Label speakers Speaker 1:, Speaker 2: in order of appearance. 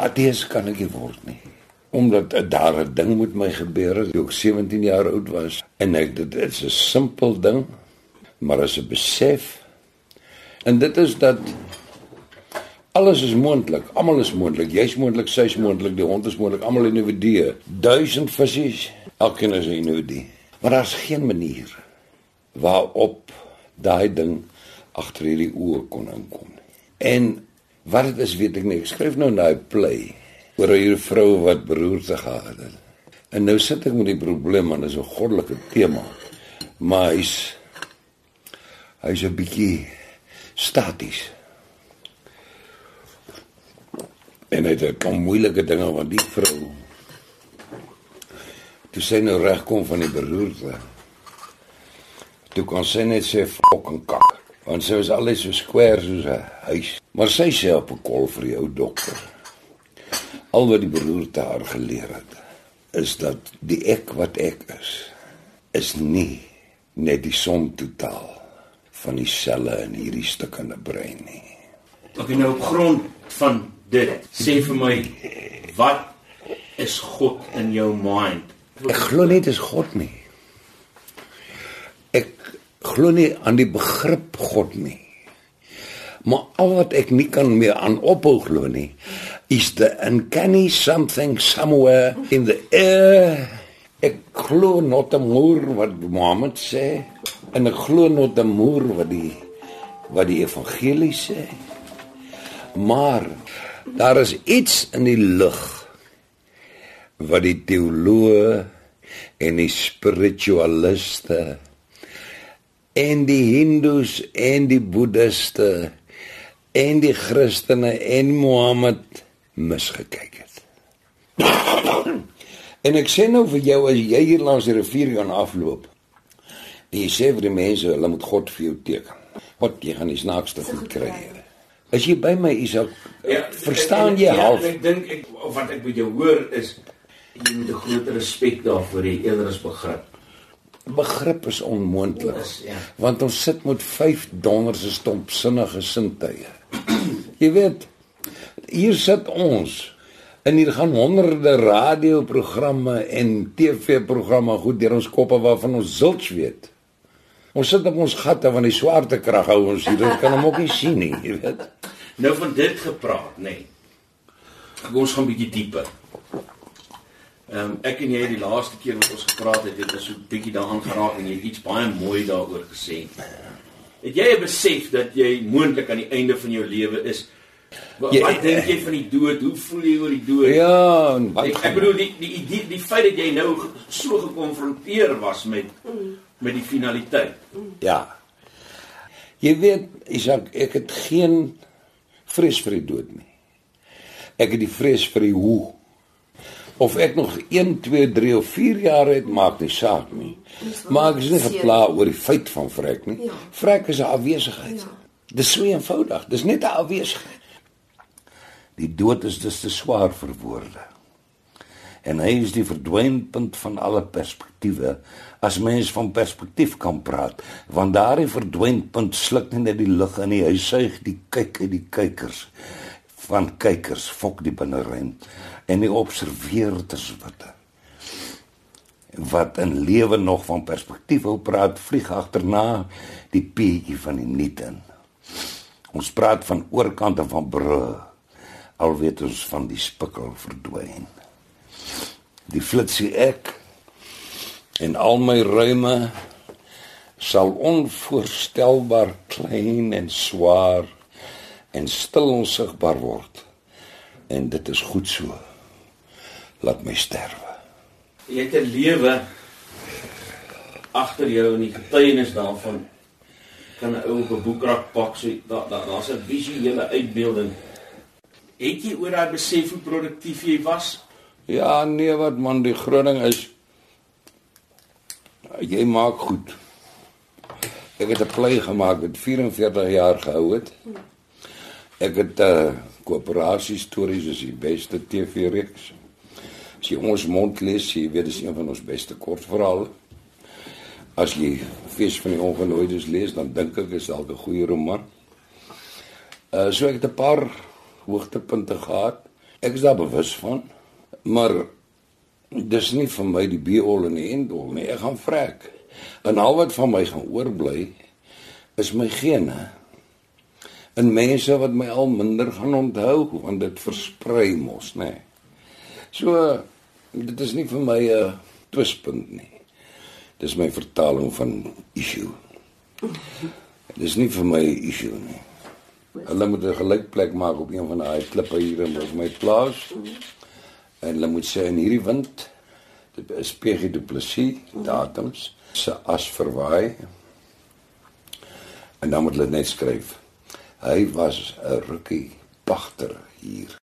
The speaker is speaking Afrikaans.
Speaker 1: Atees kan ek nie word nie. Omdat uh, daar 'n ding met my gebeur het toe ek 17 jaar oud was en ek dit is 'n simpel ding, maar as 'n besef en dit is dat alles is moontlik. Almal is moontlik. Jy's moontlik, sy's moontlik, die hond is moontlik, almal individue. Duisend visse, elkeen is 'n individu. Maar daar's geen manier waarop daai ding agter hierdie oë kon inkom. En wat dit is, weet ek nie. Ek skryf nou daai play oor 'n vrou wat beroerte gehad het. En nou sit ek met die probleem want dit is 'n goddelike tema. Maar hy's hy's 'n bietjie staties. En dit is 'n moeilike ding want die vrou toe sy nou regkom van die beroerte. Toe kon sy net sê fucking kak. Want sy was alles so square soos 'n huis. Maar sy sê op 'n kol vir die ou dokter. Al wat die beroerte haar geleer het, is dat die ek wat ek is, is nie net die som totaal van die selle in hierdie stukkende brein nie.
Speaker 2: Ek nou op grond van dit sê vir my wat is God in jou mind?
Speaker 1: Ek glo nie dit is God nie. Glo nie aan die begrip God nie. Maar al wat ek nie kan meer aan ophou glo nie, is the uncanny something somewhere in the air. Ek glo not 'n moer wat Mohammed sê en ek glo not 'n moer wat die wat die evangelie sê. Maar daar is iets in die lug wat die teoloë en die spiritualiste en die hindoes en die boeddiste en die christene en Mohammed misgekyk het. en ek sê nou vir jou as jy hier langs die rivier gaan afloop, jy sê vir die mense hulle moet God vir jou teken. Wat jy gaan die snaakste goed kry. As jy by my is, ja, verstaan jy
Speaker 2: ja,
Speaker 1: half.
Speaker 2: Ek dink ek wat ek by jou hoor is jy moet 'n groot respek daarvoor hê eerder as begrip.
Speaker 1: Begrip is onmoontlik.
Speaker 2: Ja.
Speaker 1: Want ons sit met 5 donderse stomp sinnige sintuie. jy weet, hier sit ons en hier gaan honderde radioprogramme en TV-programme goed deur ons koppe waarvan ons zilch weet. Ons sit op ons gatte want die swaartekrag hou ons hier. Ons kan hom ook nie sien nie, jy weet.
Speaker 2: Nou van dit gepraat, nê. Nee. Ons gaan bietjie dieper. Ehm um, ek en jy die laaste keer wat ons gepraat het, het ons so bietjie daaraan geraak en jy het iets baie mooi daaroor gesê. Het jy 'n besef dat jy moontlik aan die einde van jou lewe is? Wat,
Speaker 1: Ja,
Speaker 2: wat dink jy van die dood? Hoe voel jy oor die dood?
Speaker 1: Ja, wat
Speaker 2: Ek, ek bedoel die die die die feit dat jy nou so gekonfronteer was met met die finaliteit.
Speaker 1: Ja. Jy weet, Isak, ek het geen vrees vir die dood nie. Ek het die vrees vir die hoe. Of ek nog 1, 2, 3 of 4 jaar het, maak nie saak nie. Maar ek is nie gepla oor die feit van vrek nie.
Speaker 3: Ja.
Speaker 1: Vrek is 'n afwesigheid.
Speaker 3: Ja.
Speaker 1: Dis so eenvoudig. Dis net 'n afwesigheid. Die dood is dus te swaar vir woorde. En hy is die verdwynpunt van alle perspektiewe as mens van perspektief kan praat, want daardie verdwynpunt sluk nie net die lug in nie, hy suig die kyk uit die kykers van kykers fok die binneruim en die observeerders wat wat in lewe nog van perspektief wil praat vlieg agterna die peetjie van die nuut in. Ons praat van oorkante van brûe al weet ons van die spikkel verdwyn. Die flitsie ek en al my ruime sal onvoorstelbaar klein en swaar en stil onsigbaar word. En dit is goed so. Laat my sterwe.
Speaker 2: Jy het 'n lewe agter jou en die getuienis daarvan kan 'n ou op 'n boekrak pak so daar daar daar's 'n visuele uitbeelding. Het jy oor daai besef hoe produktief jy was?
Speaker 1: Ja, nee wat man, die groot ding is jy maak goed. Ek het 'n play gemaak wat 44 jaar gehou het. Ek het uh, koöperasie stories is die beste TV-reeks. As jy ons mond lees, jy weet dis een van ons beste kortverhale. As jy Fees van die Ongenooides lees, dan dink ek is dalk 'n goeie roman. Uh so ek het 'n paar hoogtepunte gehad. Ek is daar bewus van, maar dis nie vir my die be-all en die end-all nie. Ek gaan vrek. En al wat van my gaan oorbly is my gene. En mense wat my al minder gaan onthou want dit versprei mos, nê. Nee. So dit is nie vir my 'n uh, twispunt nie. Dis my vertaling van issue. Dis nie vir my issue nie. Hulle moet 'n gelykplek maak op een van daai klippe hier in my plaas. En hulle moet sê in hierdie wind dit is PG Du Plessis datums se as verwaai. En dan moet hulle net skryf. Hy was 'n rookie pagter hier.